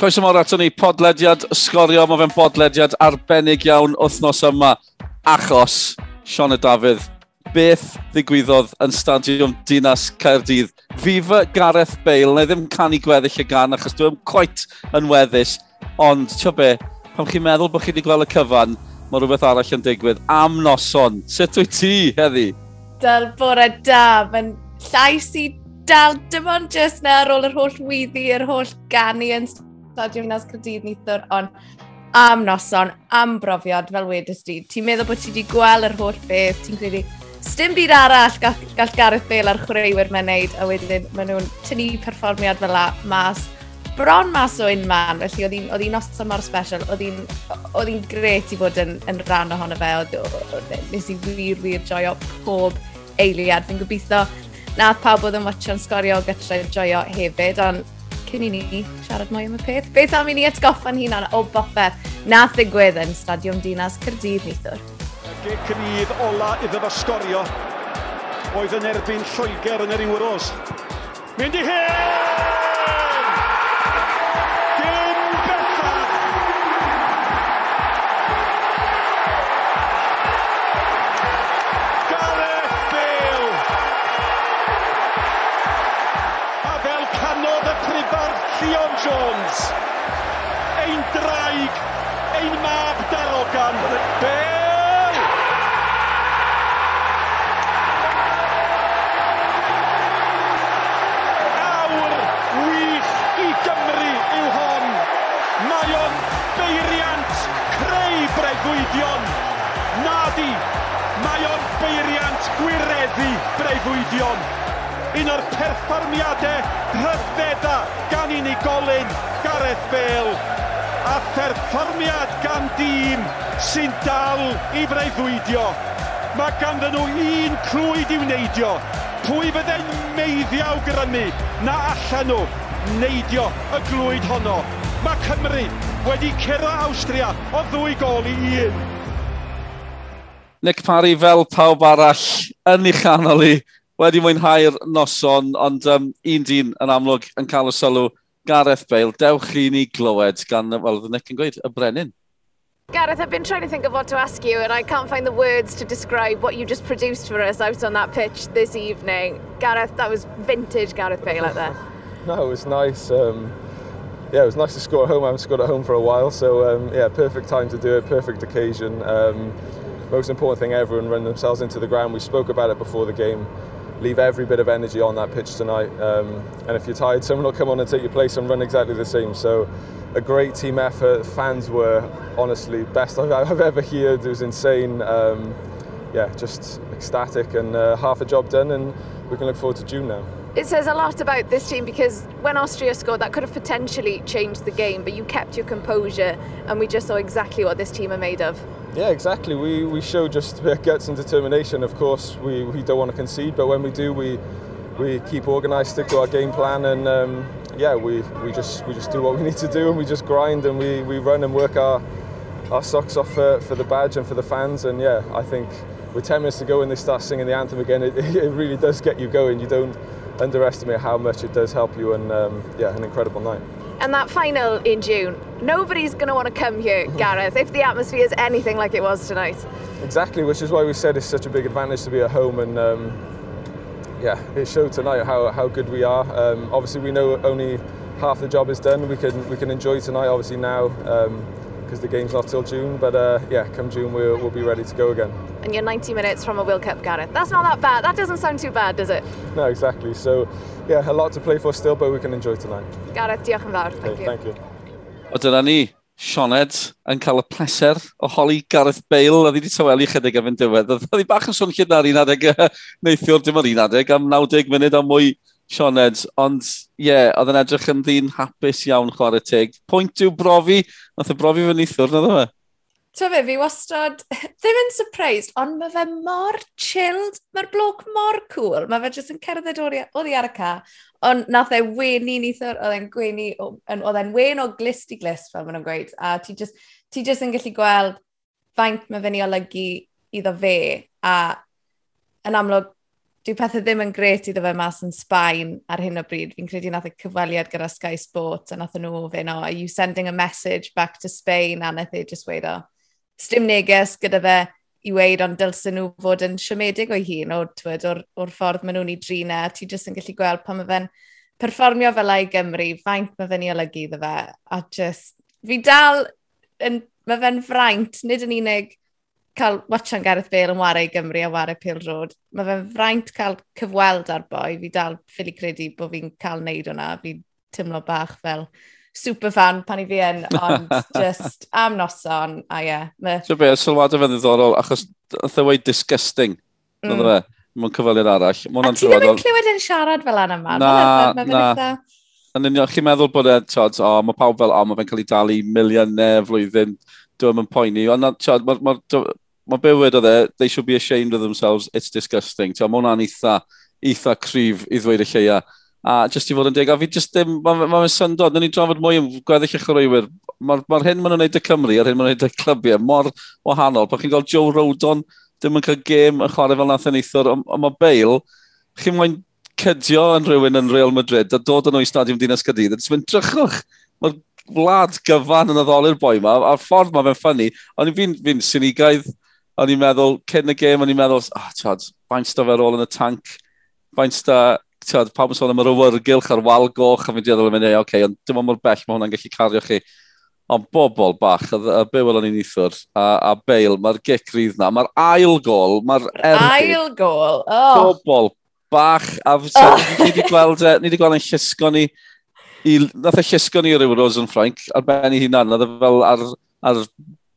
Croeso mor ato ni, podlediad sgorio, mae fe'n podlediad arbennig iawn wythnos yma, achos Sean y Dafydd, beth ddigwyddodd yn stadiwm Dinas Caerdydd. Fifa Gareth Bale, na ddim canu gweddill y gan achos dwi'n coet yn weddus, ond tio be, pam chi'n meddwl bod chi wedi gweld y cyfan, mae rhywbeth arall yn digwydd am noson. Sut wyt ti heddi? Dal bore da, mae'n llais i dal dim ond jyst na ar ôl yr holl wyddi, yr holl ganu yn fatha Gymnas Cyrdydd nithwr, ond am noson, am brofiad, fel wedys di. Ti'n meddwl bod ti wedi gweld yr holl beth, ti'n credu, Stym byd arall gall, gall Gareth Bale a'r chwaraewyr mae'n neud, a wedyn maen nhw'n tynnu perfformiad fel la mas bron mas o un man, felly oedd hi'n noson mor special, oedd hi'n gret i fod yn, yn rhan ohono fe, oedd nes i wir wir joio pob eiliad. Fi'n gobeithio nath pawb oedd yn watcho'n sgorio gytra joio hefyd, ond cyn i ni siarad mwy am y peth. Beth am i ni atgoffa'n hunan o bopeth nath ddigwydd yn Stadiwm Dinas Cyrdydd Neithwr. Y gig cryf ola iddo fo sgorio oedd yn erbyn Lloegr yn yr Euros. Mynd i hyn! Jones. Ein draig, ein mab darogan. Bel! Awr wych i Gymru yw hon. Mae o'n beiriant creu bregwydion. Nadi, mae o'n beiriant gwireddu bregwydion un o'r perfformiadau rhyfedda gan unigolyn Gareth Bale a perfformiad gan dîm sy'n dal i freuddwydio. Mae ganddyn nhw un crwyd i wneidio. Pwy fyddai'n meiddiaw grymu na allan nhw neidio y glwyd honno. Mae Cymru wedi cyrra Austria o ddwy gol i un. Nick Parry fel pawb arall yn ei chanol i wedi mwynhau'r noson, ond um, un dyn yn amlwg yn cael y sylw Gareth Bale. Dewch i ni glywed gan, wel, Nick yn gweud, y brenin. Gareth, I've been trying to think of what to ask you, and I can't find the words to describe what you just produced for us out on that pitch this evening. Gareth, that was vintage Gareth Bale out there. no, it was nice. Um, yeah, it was nice to score at home. I haven't scored at home for a while, so um, yeah, perfect time to do it, perfect occasion. Um, most important thing, everyone run themselves into the ground. We spoke about it before the game. Leave every bit of energy on that pitch tonight. Um, and if you're tired, someone will come on and take your place and run exactly the same. So a great team effort. Fans were honestly best I've, I've ever heard. It was insane. Um, yeah, just ecstatic and uh, half a job done, and we can look forward to June now. It says a lot about this team because when Austria scored, that could have potentially changed the game, but you kept your composure, and we just saw exactly what this team are made of. Yeah, exactly. We, we show just guts and determination. Of course, we, we don't want to concede, but when we do, we we keep organised, stick to our game plan, and um, yeah, we, we just we just do what we need to do, and we just grind and we, we run and work our our socks off for, for the badge and for the fans. And yeah, I think with 10 minutes to go and they start singing the anthem again, it, it really does get you going. You don't underestimate how much it does help you, and um, yeah, an incredible night. And that final in June, nobody's going to want to come here, Gareth, if the atmosphere is anything like it was tonight. Exactly, which is why we said it's such a big advantage to be at home. And um, yeah, it showed tonight how, how good we are. Um, obviously, we know only half the job is done. We can we can enjoy tonight. Obviously now. Um, because the game's not till June. But uh, yeah, come June, we'll, we'll be ready to go again. And you're 90 minutes from a World Cup, Gareth. That's not that bad. That doesn't sound too bad, does it? No, exactly. So yeah, a lot to play for still, but we can enjoy tonight. Gareth, diolch yn fawr. Thank okay, you. Thank you. O dyna ni, Sioned yn cael y pleser o holi Gareth Bale a ddi wedi tawelu chydig efo'n diwedd. Oedd hi bach yn sôn lle na'r un adeg neithiwr, dim ond un adeg, am 90 munud o mwy Sioned. Ond ie, yeah, oedd yn edrych yn ddyn hapus iawn chwarae teg. Pwynt yw brofi, Nath y brofi fy nithwr, nad o fe? Twa fe, fi wastad, ddim yn surprised, ond mae fe mor chilled, mae'r bloc mor cool, mae fe jyst yn cerdded oddi ar y ca, ond nath e wenu nithwr, oedd e'n gwenu, oedd e'n wen o glist i glist, fel maen nhw'n gweud, a ti just, ti just yn gallu gweld faint mae fe'n i olygu iddo fe, a yn amlwg dyw pethau ddim yn gret iddo fe mas yn Sbaen ar hyn o bryd. Fi'n credu nath y cyfweliad gyda Sky Sports a nath nhw ofyn o, are you sending a message back to Spain? A nath e just weid o. stym neges gyda fe i weid ond dylsyn nhw fod yn siomedig o'i hun o'r, twyd, or, or ffordd maen nhw'n ei drina. E. Ti jyst yn gallu gweld pan mae fe'n perfformio fel ei Gymru, faint mae fe'n ei olygu iddo fe. A just, fi dal, yn, mae fe'n fraint, nid yn unig cael watchan Gareth Bale yn wario i Gymru a wario Pil Road. Mae fe'n fraint cael cyfweld ar boi. Fi dal ffili credu bod fi'n cael neud hwnna. Fi'n tymlo bach fel superfan pan i fi yn, ond just am noson, a ie. Yeah. So be, sylwadau fe'n ddiddorol, achos oedd e wei disgusting, mm. fe, mewn cyfaliad arall. A ti ddim yn clywed yn siarad fel anna man? Na, na. Yn union, chi'n meddwl bod e, tod, o, mae pawb fel, o, mae fe'n cael ei dalu miliynau flwyddyn, dwi'n mynd poeni, ond, tod, mae'r mae bywyd o dde, they should be ashamed of themselves, it's disgusting. Mae hwnna'n eitha, eitha cryf i ddweud y lleia. A jyst i fod yn deg, a fi jyst ddim, mae'n ma, ma syndod, nyn ni drafod mwy yn gweddill eich chwaraewyr. Mae'r ma hyn maen nhw'n neud y Cymru a'r hyn maen nhw'n neud y clybiau mor wahanol. Pa chi'n gweld Joe Rodon, ddim yn cael gêm yn chwarae fel nath yn eithwr, ond mae Bale, chi'n mwyn cydio yn rhywun yn Real Madrid a dod yn o'i stadiwm Dinas Cadydd, a mynd drychwch. Mae'r wlad gyfan yn addoli'r boi yma, a'r ffordd mae fe'n ffynnu, ond fi'n fi, fi sinigaidd o'n i'n meddwl, cyn y gêm, o'n i'n meddwl, ah, oh, tiod, faint sta fe rôl yn y tank, faint sta, tiod, pawb yn sôn am yr awyrgylch a'r wal goch, a fi'n diodol yn mynd, oce, okay, ond dim ond mor bell mae hwnna'n gallu cario chi. Ond bobl bach, a, a byw o'n i'n eithwr, a, a Bale, mae'r gic rydd na, mae'r ail gol, mae'r erdi. Ail gol, oh. Bobl bach, a oh. ni wedi gweld, e, ni wedi gweld yn llysgo ni, i, nath e llysgo ni o ryw Rosen Frank, ar ben i hunan, nath e fel ar, ar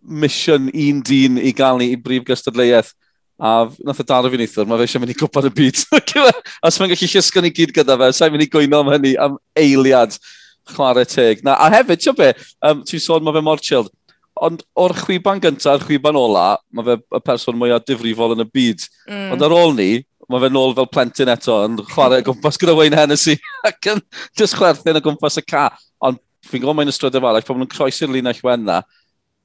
mission un dyn i gael ni i brif gystadleuaeth. A nath e y daro fi neithwr, mae fe eisiau mynd i gwybod y byd. E? Os mae'n gallu llysgo ni gyd gyda fe, sa'n mynd i gwyno am hynny am eiliad chwarae teg. Na, a hefyd, ti'n be, um, ti'n sôn mae fe mor chilled. Ond o'r chwiban gyntaf a'r chwiban ola, mae fe y person mwyaf difrifol yn y byd. Mm. Ond ar ôl ni, mae fe nôl fel plentyn eto yn chwarae gwmpas gyda Wayne Hennessy ac yn just chwerthin y gwmpas y ca. Ond fi'n gwybod mae'n ystrydau fel, ac pan maen nhw'n croesi'r linell wenna,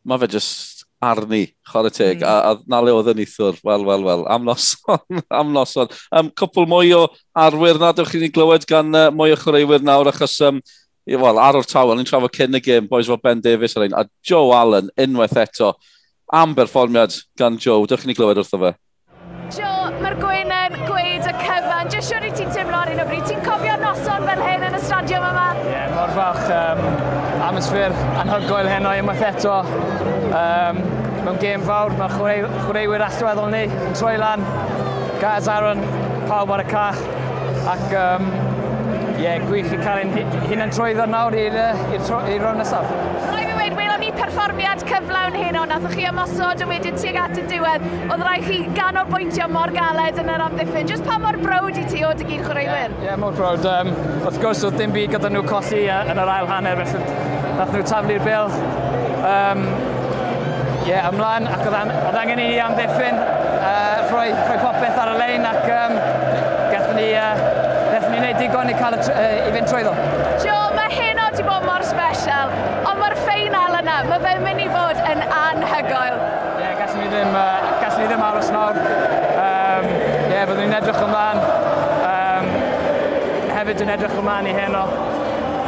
mae fe just arni, chwarae teg, mm. a, a na le oedd yn eithwr, wel, wel, wel, am noson, am noson. Um, cwpl mwy o arwyr na, dewch chi'n ni glywed gan uh, mwy o chwaraewyr nawr, achos um, wel, ar o'r tawel, ni'n trafod cyn y gym, boys fel Ben Davies ar ein, a Joe Allen unwaith eto, am berfformiad gan Joe, dewch chi'n ni glywed wrtho fe. Joe, mae'r gwein Dwi'n siŵr i ti'n teimlo ar un o bryd. Ti'n cofio noson fel hyn yn y stadiwm yma? Ie, yeah, mor fach. Um, atmosfer anhygoel heno unwaith eto. Um, mewn gêm fawr, mae chwaraewyr allweddol ni yn troi lan. Gaz Aaron, pawb ar y ca. Ac, um, ie, yeah, gwych i cael ein hunan trwyddo nawr i'r uh, rownd nesaf. Rhaid perfformiad cyflawn heno, nathoch chi ymosod yn wedyn tuag at y diwedd, oedd rhaid chi ganolbwyntio mor galed yn yr amddiffyn. Just pa mor brod i ti o dy gyd chwaraewyr? Ie, yeah, yeah, mor brod. Um, wrth gwrs, oedd dim byd gyda nhw colli uh, yn yr ail hanner, felly nath nhw taflu'r bil. Um, Ie, yeah, ymlaen, ac oedd angen i ni amddiffyn, uh, rhoi, rhoi popeth ar y lein, ac um, gathom ni, uh, gathom ni wneud digon i, cael y, uh, i fynd trwyddo. Jo, mae hyn o ti bod mor special mae fe'n mynd i fod yn anhygoel. Ie, yeah, gallwn ni ddim, uh, gallwn ni ddim aros nawr. Um, Ie, yeah, byddwn ni'n edrych ymlaen. Um, hefyd yn edrych ymlaen i heno.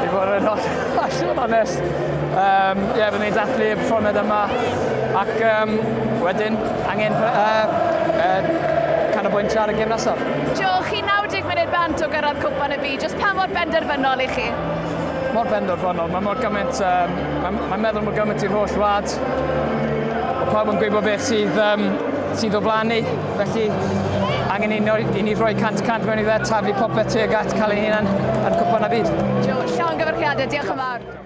I fod yn hollol honest. Um, Ie, yeah, byddwn ni'n dathlu y perfformiad yma. Ac um, wedyn, angen uh, uh, canolbwyntio ar y gym nesaf. Jo, chi 90 munud bant o gyrraedd cwpan y byd. Just pa mor benderfynol i chi? mor benderfynol. Mae mor gymaint, um, mae'n mae meddwl mor gymaint i'r holl wlad. Mae pawb yn gwybod beth sydd, um, sydd o flannu. Felly, angen i ni, i ni rhoi cant cant mewn i dde, taflu popeth tuag at cael ei hunan yn cwpan a byd. Jo, llawn gyfarchiadau, diolch yn fawr.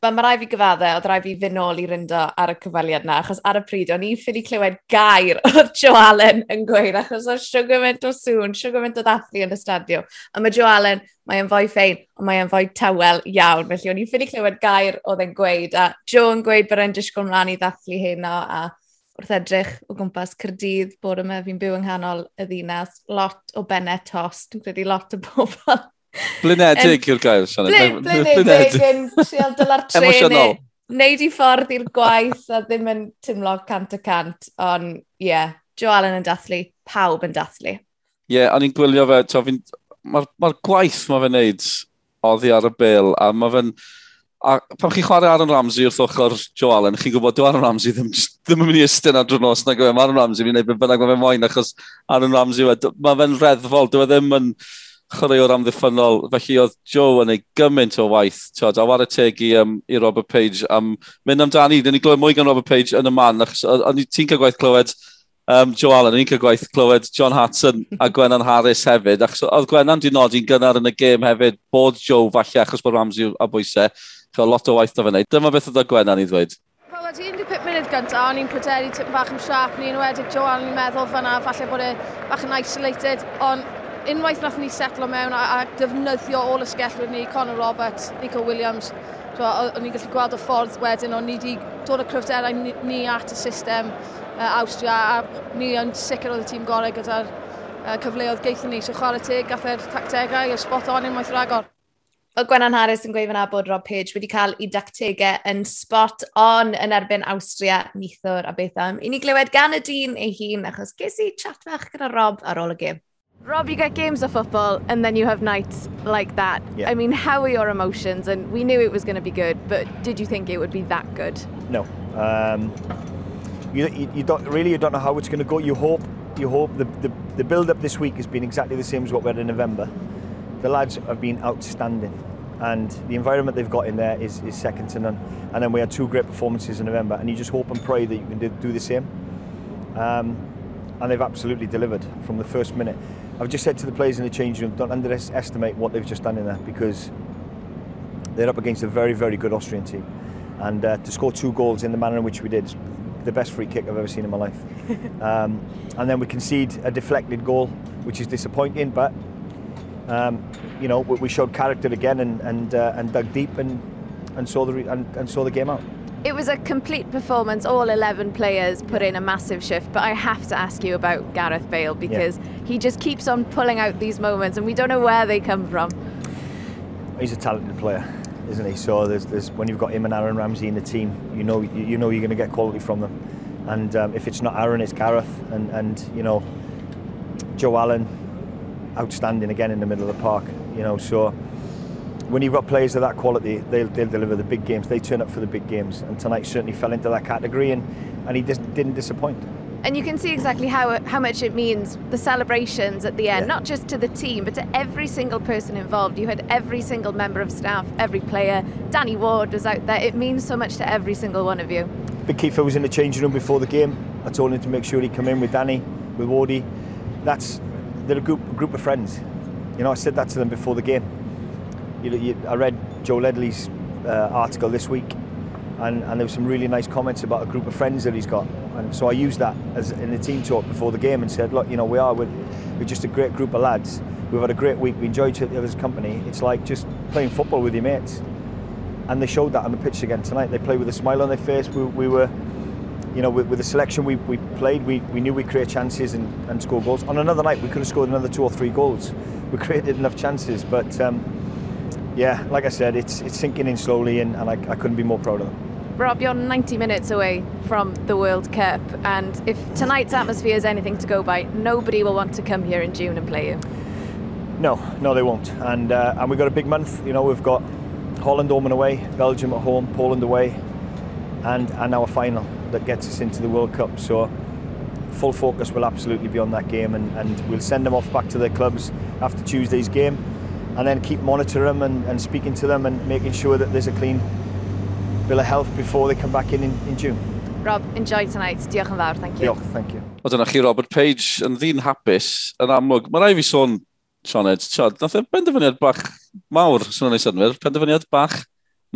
Fel ma rai fi gyfadde, oedd rai fi fynd nôl i ryndo ar y cyfaliad na, achos ar y pryd, o'n i'n ffili clywed gair o'r Joe Allen yn gweud, achos oedd sugar o sŵn, sugar o ddathlu yn y stadio. A mae Joe Allen, mae'n fwy ffein, ond mae'n fwy tawel iawn. Felly o'n i'n ffili clywed gair oedd e'n gweud, a Joe yn gweud bod e'n disgwyl mlaen i ddathlu hyn o, a wrth edrych o gwmpas Cyrdydd, bod yma fi'n byw yng nghanol y ddinas, lot o benne tos, dwi'n credu lot o bobl Blinedig yw'r gair, Sianed. Bl blinedig yn trial dyla'r tren. Neud i ffordd i'r gwaith a ddim yn tymlo cant y cant, ond ie, yeah, Joe Allen yn dathlu, pawb yn dathlu. Ie, yeah, o'n i'n gwylio fe, mae'r ma gwaith mae fe'n neud oddi ar y bil, a mae fe'n... A pam chi'n chwarae Aaron Ramsey wrth ochr Joe Allen, chi'n gwybod dyw Aaron Ramsey ddim, ddim yn mynd i ystyn ar drwy'r nos na gwybod. E? Mae Aaron Ramsey yn gwneud beth bynnag mae fe'n moyn, achos Aaron Ramsey, mae fe'n reddfol, dyw e ddim yn... Yn chwaraewr amddiffynol. Felly oedd Joe yn ei gymaint o waith. Tod, a war y teg i, um, i Robert Page am mynd amdani. Dyn ni glywed mwy gan Robert Page yn y man. achos Ti'n cael gwaith clywed um, Joe Allen, ni'n cael gwaith clywed John Hudson a Gwennan Harris hefyd. Achos oedd Gwennan di nodi'n gynnar yn y gêm hefyd bod Joe falle achos bod Ramsey a bwysau. Cael lot o waith o fe wneud. Dyma beth oedd Gwennan i ddweud. Wel, wedi 15 munud gyntaf, o'n i'n pryderu tipyn bach yn siarp, ni'n wedi Joe Allen i'n meddwl fyna, falle bod e bach yn isolated, ond unwaith nath ni setlo mewn a, a defnyddio ôl sgellwyr ni, Conor Roberts, Nico Williams, o'n i'n gallu gweld y ffordd wedyn, o'n ni wedi dod y cryfderau ni, ni at y system uh, Austria, a ni yn sicr oedd y tîm gorau gyda'r uh, cyfleoedd geithio ni, so chwarae teg, gath e'r tactegau, y spot on unwaith ragor. Oedd Gwennan Harris yn gweithio'n bod Rob Page wedi cael ei dactegau yn spot on yn erbyn Austria, Nithwr a beth am. I ni glywed gan y dyn ei hun achos ges i chat fach gyda Rob ar ôl y gym. Rob, you get games of football and then you have nights like that. Yeah. I mean, how are your emotions? And we knew it was going to be good, but did you think it would be that good? No. Um, you, you, you don't really you don't know how it's going to go. You hope you hope the, the, the build up this week has been exactly the same as what we had in November. The lads have been outstanding, and the environment they've got in there is, is second to none. And then we had two great performances in November, and you just hope and pray that you can do, do the same. Um, and they've absolutely delivered from the first minute. I've just said to the players in the change room, don't underestimate what they've just done in there because they're up against a very, very good Austrian team. And uh, to score two goals in the manner in which we did the best free kick I've ever seen in my life. um, and then we concede a deflected goal, which is disappointing, but um, you know we showed character again and and, uh, and dug deep and and saw the and, and saw the game out. It was a complete performance. All 11 players put in a massive shift. But I have to ask you about Gareth Bale because yeah. he just keeps on pulling out these moments and we don't know where they come from. He's a talented player isn't he? So there's, there's when you've got him and Aaron Ramsey in the team, you know you, you know you're going to get quality from them. And um, if it's not Aaron, it's Gareth, and and you know Joe Allen, outstanding again in the middle of the park. You know, so when you've got players of that quality, they'll, they'll deliver the big games. They turn up for the big games, and tonight certainly fell into that category, and and he just didn't disappoint. And you can see exactly how, how much it means, the celebrations at the end, yeah. not just to the team, but to every single person involved. You had every single member of staff, every player. Danny Ward was out there. It means so much to every single one of you. Big Kiefer was in the changing room before the game. I told him to make sure he'd come in with Danny, with Wardy. That's, they're a group, a group of friends. You know, I said that to them before the game. You, you, I read Joe Ledley's uh, article this week, and, and there were some really nice comments about a group of friends that he's got. And so I used that as in the team talk before the game and said, look, you know, we are we're, we're just a great group of lads. We've had a great week. We enjoyed each other's company. It's like just playing football with your mates. And they showed that on the pitch again tonight. They played with a smile on their face. We, we were, you know, with, with, the selection we, we played, we, we knew we'd create chances and, and score goals. On another night, we could have scored another two or three goals. We created enough chances, but um, yeah, like I said, it's it's sinking in slowly, and, and I, I couldn't be more proud of them. Rob, you're 90 minutes away from the World Cup, and if tonight's atmosphere is anything to go by, nobody will want to come here in June and play you. No, no, they won't. And uh, and we've got a big month. You know, we've got Holland home and away, Belgium at home, Poland away, and and our final that gets us into the World Cup. So full focus will absolutely be on that game, and, and we'll send them off back to their clubs after Tuesday's game, and then keep monitoring them and, and speaking to them and making sure that there's a clean bill of health before they come back in in, in June. Rob, enjoy tonight. Diolch yn fawr, thank you. Diolch, thank you. O dyna chi Robert Page yn ddyn hapus yn amlwg. Mae rai fi sôn, Sean Ed, Sean, nath e benderfyniad bach mawr, sy'n ei synwyr, penderfyniad bach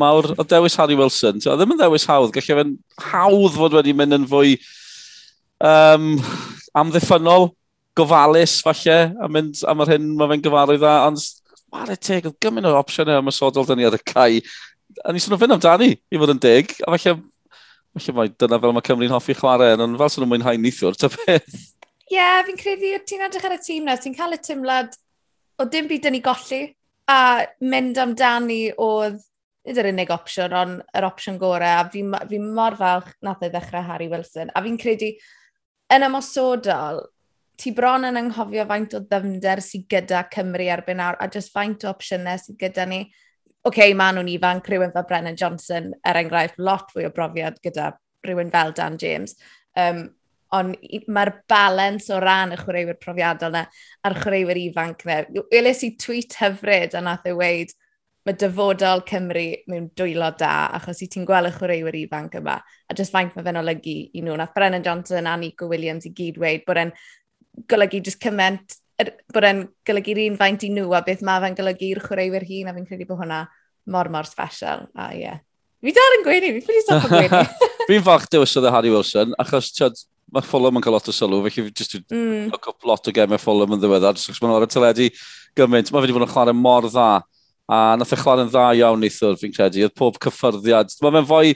mawr o dewis Harry Wilson. O ddim yn dewis hawdd, gallai fe'n hawdd fod wedi mynd yn fwy um, amddiffynol, gofalus falle, a mynd am yr hyn mae fe'n gyfarwydd dda, ond ware teg, oedd gymryd o opsiynau ymwysodol dyn ni ar y cae. A ni sy'n fynd amdani, i fod yn dig, a falle, falle mae dyna fel mae Cymru'n hoffi chwarae, ond fel sy'n nhw'n mwynhau nithwr, ta beth? Ie, yeah, fi'n credu ti'n edrych ar y tîm na, ti'n cael y tymlad o dim byd yn ei golli, a mynd amdani oedd nid yr unig opsiwn, ond yr opsiwn gorau, a fi, fi mor falch nath ei ddechrau Harry Wilson. A fi'n credu, yn ymosodol, ti bron yn anghofio faint o ddyfnder sydd gyda Cymru erbyn nawr, a just faint o opsiynau sydd gyda ni. Oce, okay, maen nhw'n ifanc, rhywun fel Brennan Johnson, er enghraifft, lot fwy o brofiad gyda rhywun fel Dan James. Um, ond mae'r balans o ran y chwaraewyr profiadol na, a'r chwaraewyr ifanc na. Weles i tweet hyfryd a nath ei weid, mae dyfodol Cymru mewn dwylo da, achos i ti'n gweld y chwaraewyr ifanc yma, a jyst faint mae fe'n olygu i nhw. Nath Brennan Johnson a Nico Williams i gyd weid bod e'n golygu just cyment, er, bod e'n golygu'r un faint i nhw a beth mae fe'n golygu'r chwaraewyr hun a fi'n credu bod hwnna mor mor special. A ie. Yeah. Fi dal yn gweini, fi'n ffili stop yn gweini. fi'n fach dewisodd y e Harry Wilson, achos tiod, mae Fulham yn cael lot o sylw, felly fi just mm. look up lot o gemau e Fulham yn ddiweddar, jyst achos maen nhw ar y teledu gymaint. Mae fi wedi bod yn chwarae mor dda, a nath e chwarae'n dda iawn neithwr, fi'n credu, oedd pob cyffyrddiad. Mae fe'n fwy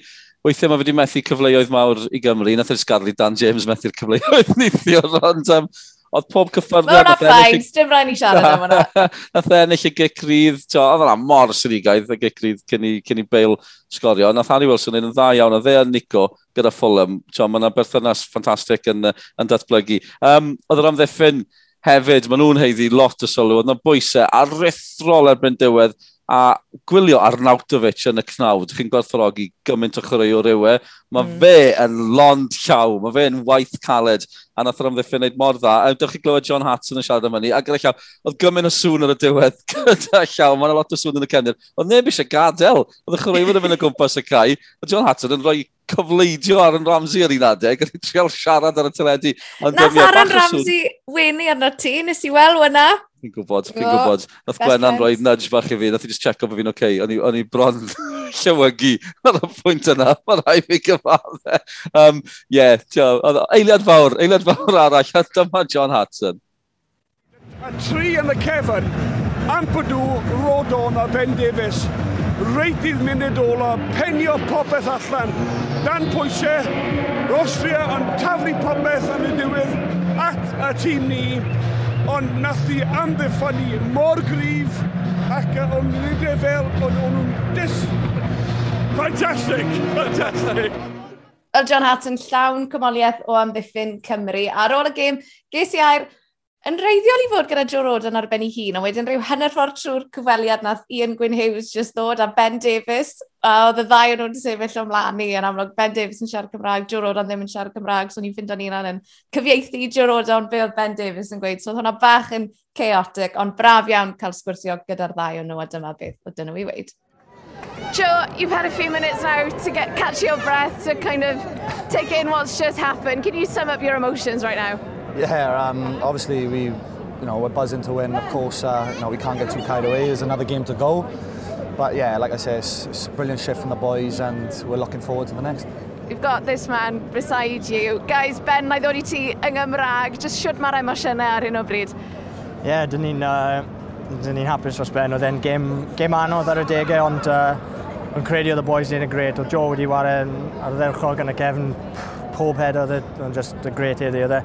weithiau mae wedi methu cyfleoedd mawr i Gymru, nath e yr sgarlu Dan James methu'r cyfleoedd neithiwr, ond um, oedd pob cyffyrddiad... Mae'n ffain, dim rhaid ni siarad am hwnna. Nath e ennill y gicrydd, to, oedd yna mor syrigaidd y gicrydd cyn i, cyn i Bale sgorio, nath Harry Wilson yn dda iawn, a dde a Nico gyda Fulham, to, mae yna berthynas ffantastig yn, yn datblygu. Um, oedd yr amddiffyn hefyd, maen nhw'n heiddi lot o sylw, oedd yna bwysau aruthrol erbyn diwedd, a gwylio Arnautovic yn y cnawd, chi'n gwerthfawrogi gymaint o chwarae o rywe, mae mm. fe yn lond llaw, mae fe yn waith caled, a nath yr amddiffyn wneud mor dda. A dych chi glywed John Hatton yn siarad am hynny, a gyda llaw, oedd gymaint o sŵn ar y diwedd, gyda llaw, mae'n lot o sŵn yn y cefnir. Oedd neb eisiau gadael, oedd y chwaraewyr yn mynd o gwmpas y cae, a John Hatton yn rhoi cyfleidio ar yn Ramsey ar un adeg, yn trial siarad ar y teledu. Nath Aaron Ramsey wenu arno ti, nes i weld wyna. Fi'n gwybod, fi'n gwybod. Nath Gwenna'n rhoi nudge bach i fi, nath i just check-up fi'n oce. Okay. O'n i bron llywygu ar y pwynt yna, mae rhaid fi gyfadde. Um, yeah, eiliad fawr, eiliad fawr arall, a dyma John Hudson. A tri yn y cefn, Ampadw, Rodon a Ben Davies. Reit i'r munud ola, penio popeth allan. Dan pwysau, Rostria yn taflu popeth yn y diwedd at y tîm ni ond nath i amddiffynnu mor gryf ac o'n rhywbeth fel o'n nhw'n dis... Fantastic! Fantastic! Wel, John Hatton llawn cymoliaeth o amddiffyn Cymru ar ôl y gêm, ges i air yn reiddiol i fod gyda Joe Roden ar ben ei hun, a wedyn rhyw hynny'r ffordd trwy'r cyfweliad nath Ian Gwyn Hughes just ddod a Ben Davies, a oedd y ddau o'n nhw'n sefyll ymlaen ni, yn amlwg Ben Davies yn siarad Cymraeg, Joe Roden ddim yn siarad Cymraeg, so ni'n ffind o'n un yn cyfieithu Joe Roden, be oedd Ben Davies yn gweud, so oedd hwnna bach yn chaotic, ond braf iawn cael sgwrsio gyda'r ddau o'n nhw, a dyma beth oedd dyn nhw i weid. Joe, you've had a few minutes now to get catch your breath, to kind of take in what's just happened. Can you sum up your emotions right now? Yeah, um, obviously we, you know, we're buzzing to win. Of course, uh, you know, we can't get too carried away. There's another game to go. But yeah, like I say, it's, it's a brilliant shift from the boys and we're looking forward to the next. You've got this man beside you. Guys, Ben, na i ddod i ti yng Nghymraeg. Just siwt mae'r emosiynau ar hyn o bryd. Ie, yeah, dyn ni'n uh, dyn ni hapus dros Ben. Oedd e'n gêm, gêm anodd ar y degau, ond uh, yn credu oedd y boys ni'n y gred. Oedd Joe wedi wario ar y ddewchog yn y cefn pob head oedd e'n just a great iddi. Oedd e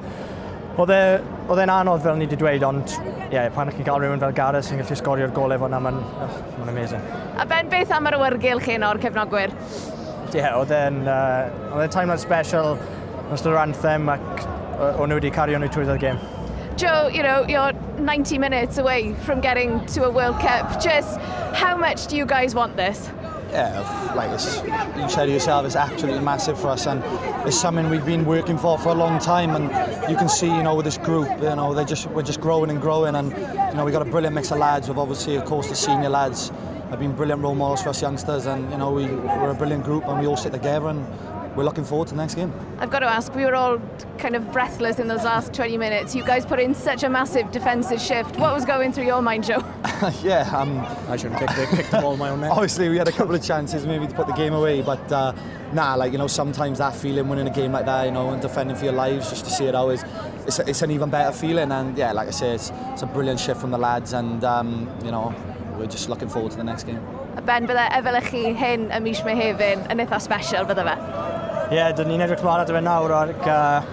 E, oedd e'n anodd fel ni wedi dweud, ond yeah, pan ych chi'n cael rhywun fel Gareth sy'n gallu sgorio'r golau fo'na, mae'n ma amazing. A Ben, beth am yr awyrgylch hyn o'r cefnogwyr? Ie, yeah, oedd e'n uh, timeline special, ystod yr anthem, ac o'n nhw wedi cario nhw trwy'r game. Joe, you know, you're 90 minutes away from getting to a World Cup. Just how much do you guys want this? Yeah, like you said yourself, it's absolutely massive for us, and it's something we've been working for for a long time. And you can see, you know, with this group, you know, they just we're just growing and growing, and you know, we got a brilliant mix of lads. With obviously, of course, the senior lads have been brilliant role models for us youngsters, and you know, we we're a brilliant group, and we all sit together and we're looking forward to the next game. I've got to ask, we were all kind of breathless in those last 20 minutes. You guys put in such a massive defensive shift. What was going through your mind, Joe? yeah, um, I shouldn't kick the, kick the ball my own net. Obviously, we had a couple of chances maybe to put the game away, but uh, nah, like you know, sometimes that feeling winning a game like that, you know, and defending for your lives, just to see it always, it's, it's an even better feeling. And yeah, like I say, it's, it's a brilliant shift from the lads, and um, you know, we're just looking forward to the next game. Ben, bydde efelych chi hyn y mis Mehefin yn eitha special, bydde fe? Ie, yeah, dyn ni'n edrych mlaen at y fe nawr ac uh,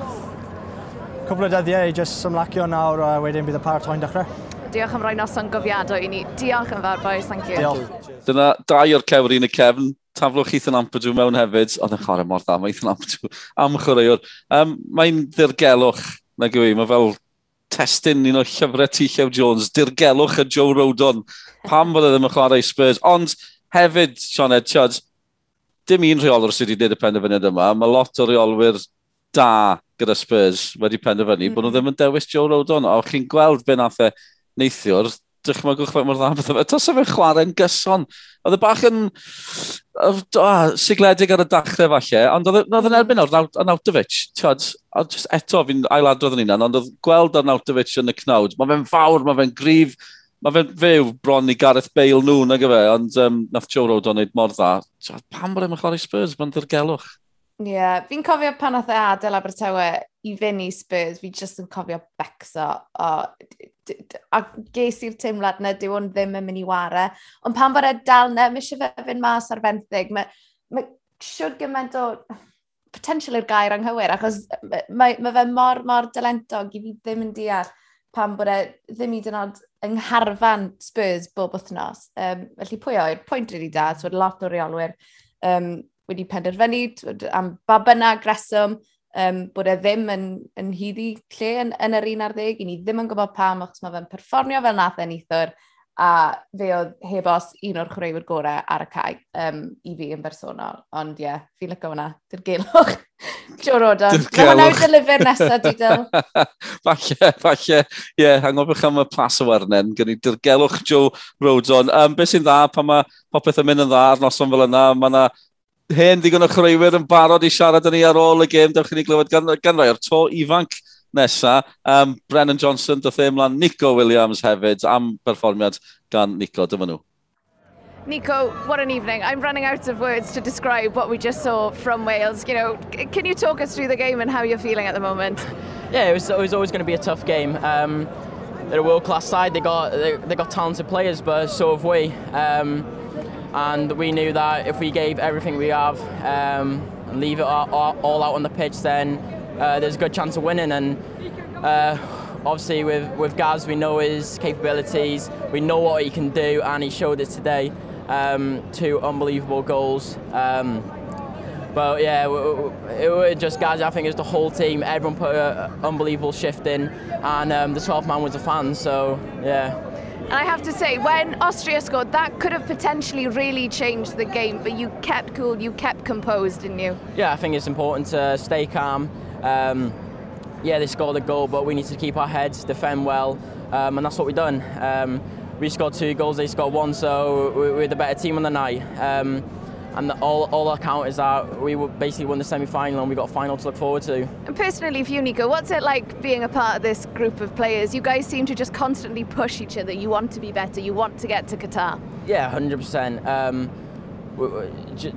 cwbl o dyddiau i jyst ymlacio nawr a wedyn bydd y paratoi'n dechrau. Diolch am roi noson gofiadwy i ni. Diolch yn fawr, boys. Thank you. Diolch. Dyna dau o'r cewrin y cefn. Taflwch Ethan Ampadw mewn hefyd. Oedd yn chwarae mor dda, mae Ethan Ampadw am chwaraewr. Um, Mae'n ddirgelwch, na gwy, mae fel testyn un o llyfrau T. Llew Jones, dirgelwch y Joe Rodon. Pam bod e ddim yn chwarae Spurs. Ond hefyd, Sioned, Chuds, dim un rheolwr sydd wedi gwneud y penderfyniad yma. Mae lot o reolwyr da gyda Spurs wedi penderfynu mm. bod nhw mm-hmm. ddim yn dewis Joe Rodon. A chi'n gweld be nath e neithiwr, dychmygwch fe mor dda beth yma. Tas efe chwarae'n gyson. Oedd y bach yn uh, sigledig ar y dachrau falle, ond oedd yn erbyn o'r Nautovic. Tiod, just eto fi'n ailadrodd yn unan, ond oedd gweld ar Nautovic yn y cnawd. Mae fe'n fawr, mae fe'n grif, mae fe, fyw bron i Gareth Bale nhw, nag fe, ond um, nath Joe Rodon wneud mor dda. Pam bod e'n chwarae Spurs, mae'n ddirgelwch. Ie, yeah, fi'n cofio pan oedd e adael Abertawe i fynd i Spurs, fi jyst yn cofio becso. O, a ges i'r teimlad na dyw ond ddim yn mynd i wario. Ond pan bod e dal na, mae eisiau fe fynd mas ar fenthyg. Mae, mae siwr gymaint o potential i'r gair anghywir, achos mae, mae fe mor, mor dylentog i fi ddim yn deall pan bod e ddim i dynod yng ngharfan Spurs bob wythnos. Um, felly pwy o'r pwynt rydw i da, so lot o reolwyr um, wedi penderfynu am ba bynnag reswm, um, bod e ddim yn, yn hyddi lle yn, yn yr 11, i ni ddim yn gwybod pam, achos mae fe'n perfformio fel nath e neithwr, a fe oedd heb os un o'r chwaraewyr gorau ar y cae um, i fi yn bersonol. Ond ie, yeah, fi lyco hwnna. Dy'r gelwch. Joe Rodon. Dy'r gelwch. Nawr dylyfer nesaf, Didl. falle, falle. Ie, yeah, angofiwch am y plas o wernen. Gyn ni dy'r gelwch Joe Rodon. Um, Beth sy'n dda pan mae popeth yn mynd yn dda ar noson fel yna? Mae yna hen ddigon o chreuwyr yn barod i siarad yn ni ar ôl y gêm. Dewch chi ni glywed gan, gan rai o'r to ifanc nesa. Um, Brennan Johnson, doth e ymlaen Nico Williams hefyd am perfformiad gan Nico. Dyma nhw. Nico, what an evening. I'm running out of words to describe what we just saw from Wales. You know, can you talk us through the game and how you're feeling at the moment? Yeah, it was, it was always going to be a tough game. Um, they're a world-class side. They got they, they got talented players, but so have we. Um, and we knew that if we gave everything we have um, and leave it all, all, out on the pitch, then uh, there's a good chance of winning. And uh, obviously, with, with Gaz, we know his capabilities, we know what he can do, and he showed it today. Um, two unbelievable goals. Um, but yeah, it was just guys. I think it was the whole team. Everyone put an unbelievable shift in, and um, the 12th man was a fan. So yeah. And I have to say, when Austria scored, that could have potentially really changed the game, but you kept cool, you kept composed, didn't you? Yeah, I think it's important to stay calm. Um, yeah, they scored a goal, but we need to keep our heads, defend well, um, and that's what we've done. Um, we scored two goals, they scored one, so we're the better team on the night. Um, and the, all, all our count is that we basically won the semi-final and we got a final to look forward to. And personally for you, Nico, what's it like being a part of this group of players? You guys seem to just constantly push each other. You want to be better. You want to get to Qatar. Yeah, 100%. Um,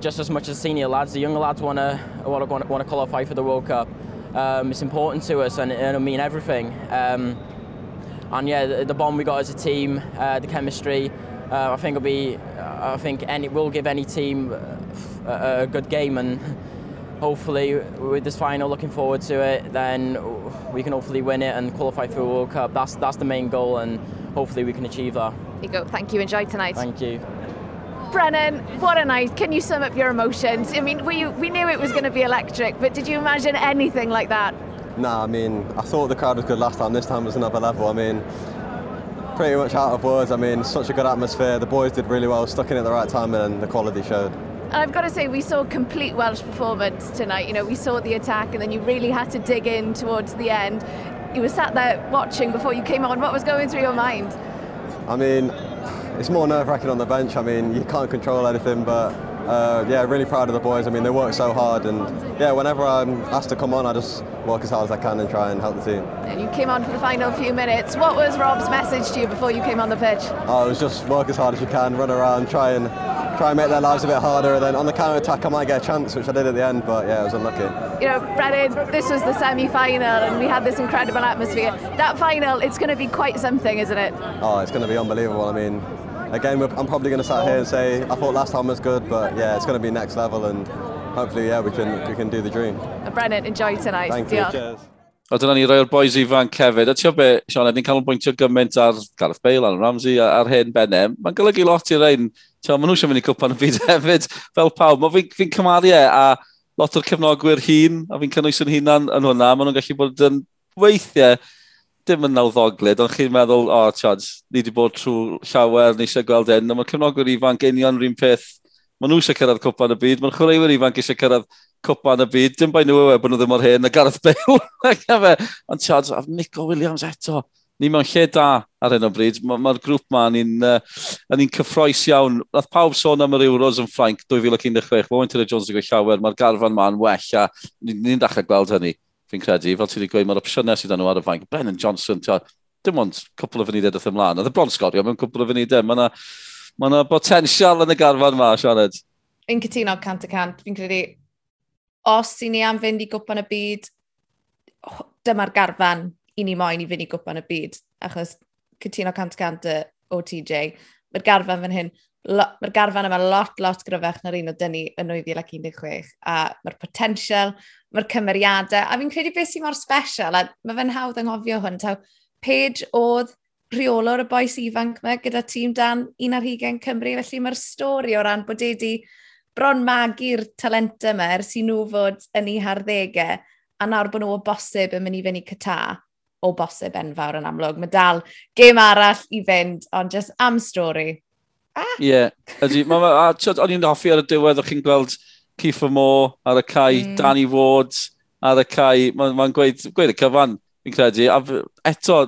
just as much as senior lads, the younger lads want to want to want to qualify for the World Cup. Um, it's important to us and it'll mean everything. Um, and yeah, the, the bond we got as a team, uh, the chemistry, uh, I think it'll be, uh, I think any will give any team a, a good game and hopefully with this final looking forward to it then we can hopefully win it and qualify for the World Cup that's that's the main goal and hopefully we can achieve that. There you go thank you enjoy tonight. Thank you. Brennan, what a night. Can you sum up your emotions? I mean, we, we knew it was going to be electric, but did you imagine anything like that? Nah, I mean, I thought the crowd was good last time. This time was another level. I mean, pretty much out of words. I mean, such a good atmosphere. The boys did really well, stuck in at the right time, and the quality showed. And I've got to say, we saw a complete Welsh performance tonight. You know, we saw the attack, and then you really had to dig in towards the end. You were sat there watching before you came on. What was going through your mind? I mean, it's more nerve-wracking on the bench. I mean, you can't control anything, but uh, yeah, really proud of the boys. I mean, they work so hard, and yeah, whenever I'm asked to come on, I just work as hard as I can and try and help the team. And you came on for the final few minutes. What was Rob's message to you before you came on the pitch? Oh, it was just work as hard as you can, run around, try and try and make their lives a bit harder. And then on the counter attack, I might get a chance, which I did at the end, but yeah, I was unlucky. You know, Brennan, this was the semi-final, and we had this incredible atmosphere. That final, it's going to be quite something, isn't it? Oh, it's going to be unbelievable. I mean, again, I'm probably going to sat here and say, I thought last time was good, but yeah, it's going to be next level and hopefully, yeah, we can, we can do the dream. Uh, Brennan, enjoy tonight. Thank Diolch. you, cheers. O dyna ni roi'r boys ifanc hefyd. A ti'n be, Sean, ni'n canolbwyntio gymaint ar Gareth Bale, ar Ramsey, ar hen Benem. Mae'n golygu lot i'r ein. Ti'n maen nhw eisiau mynd i cwpan y byd hefyd, fel pawb. Mae fi'n fi cymaru e, a lot o'r cefnogwyr hun, a fi'n cynnwys yn hunan yn hwnna. Maen nhw'n gallu bod yn weithiau dim yn nawddoglid, ond chi'n meddwl, o, oh, tiad, ni wedi bod trwy llawer, ni eisiau gweld hyn, ond mae cefnogwyr ifanc union rhywun peth. Maen nhw eisiau cyrraedd cwpan y byd, mae'r chwaraewyr ifanc eisiau cyrraedd cwpan y byd, dim bai nhw yw e bod nhw ddim o'r hyn, a Gareth Bale, ond tiad, Nico Williams eto, ni mewn lle da ar hyn o bryd. Mae'r ma, grŵp ma, ni'n uh, ni cyffroes iawn. Nath pawb sôn am yr Euros yn Ffrainc 2016, mae Winter Jones yn gweithio llawer, mae'r garfan ma'n well a ni'n ni, ni dechrau gweld hynny fi'n credu, fel ti wedi gweud, mae'r opsiynau sydd nhw ar y fainc. Brennan Johnson, tia, dim ond cwpl o fynidau ddoth ymlaen. Oedd y bron sgorio mewn cwpl o fynidau. Mae yna ma, na potensial yn y garfan yma, Sianed. Fi'n cytuno cant y cant. Fi'n credu, os i ni am fynd i gwpan y byd, oh, dyma'r garfan i ni moyn i fynd i gwpan y byd. Achos cytuno cant y cant y OTJ. Mae'r garfan fan hyn mae'r garfan yma lot, lot gryfach na'r un o dynnu yn 2016, a mae'r potensial, mae'r cymeriadau, a fi'n credu beth sy'n mor special, a mae fe'n hawdd anghofio hwn, taw, Paige oedd rheolwr y boes ifanc yma gyda tîm dan 11 Cymru, felly mae'r stori o ran bod wedi bron magu'r talent yma ers i nhw fod yn ei harddegau, a nawr bod nhw o bosib yn mynd i fynd i cyta o bosib enfawr yn amlwg. Mae dal gêm arall i fynd, ond just am stori. Ah! Ie. Ydy, o'n i'n hoffi ar y diwedd, o'ch chi'n gweld Kiefer Moore ar y cae, mm. Danny Ward ar y cae, mae'n ma gweud, gweud y cyfan, fi'n credu. A eto,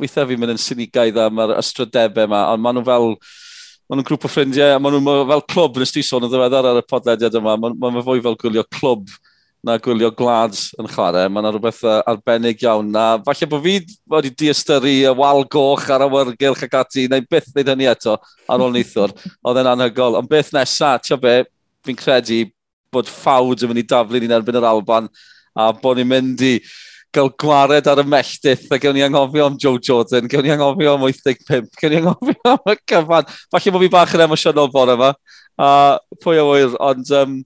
weithiau fi'n mynd yn synigaidd am yr ystrydebau yma, ond maen nhw fel, maen nhw'n grŵp o ffrindiau, a maen nhw fel clwb, nes ti sôn yn ddiweddar ar y podlediad yma, maen ma fwy fel gwylio clwb na gwylio glads yn chwarae. Mae yna rhywbeth arbennig iawn na. Falle bod fi wedi diastyru y wal goch ar awyrgylch ac ati, neu byth wneud hynny eto ar ôl neithwr. Oedd e'n anhygol. Ond beth nesaf, ti'n be, fi'n credu bod ffawd yn mynd i daflu ni'n erbyn yr Alban a bod ni'n mynd i gael gwared ar y melltith a gawn ni anghofio am Joe Jordan, gawn ni anghofio am 85, gawn ni anghofio am y cyfan. Falle bod fi bach yn emosiynol bore yma, a pwy o wyr, ond um,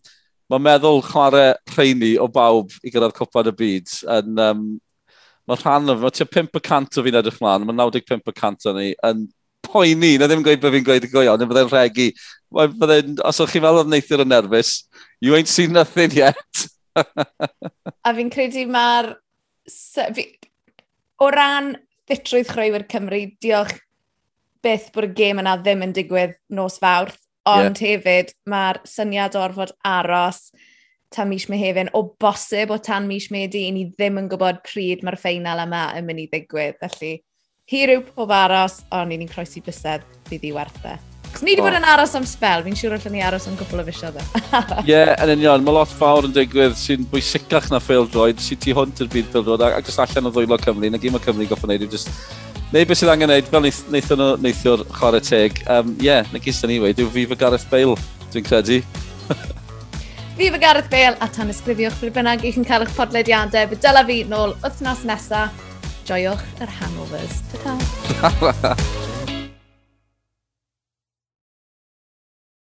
Mae'n meddwl chwarae rheini o bawb i gyrraedd cwpad y byd. Yn, um, mae rhan o, mae tua 5% o fi'n edrych mlaen, mae 95% o ni yn poeni, na ddim yn gweud bod fi'n gweud y go iawn, byddai'n regu. Byddai'n, os o'ch chi'n meddwl oedd neithio'r yn nerfus, you ain't seen nothing yet. a fi'n credu mae'r... Fi, o ran ffitrwydd chreuwyr Cymru, diolch beth bod y gêm yna ddim yn digwydd nos fawrth. Ond yeah. hefyd, mae'r syniad orfod aros tan mis Mehefin, o bosib o tan mis Medi, i ni ddim yn gwybod pryd mae'r ffeinal yma yn mynd i ddigwydd. Felly, hi yw pob aros, ond ni'n croesi bysedd fydd i werthau. Cos ni wedi bod yn aros am spel, fi'n siŵr allan ni aros am gwbl o fisiodd e. Ie, yn union, mae lot fawr yn digwydd sy'n bwysicach na ffeildroed, sy'n tu hwnt i'r byd ffeildroed, ac jyst allan o ddwylo Cymru, na gym o Cymru goffa wneud just neu beth sydd angen neud, fel wnaethon nhw neithio'r chwarae teg, Ie, um, yeah, na gysyn ni wedi, yw fi fy Gareth Bale, dwi'n credu. fi fy Gareth Bale, a tan ysgrifiwch bryd bynnag i'ch yn cael eich podlediadau, fe dyla fi nôl wythnos nesaf. Joiwch yr hangovers. Ta-ta.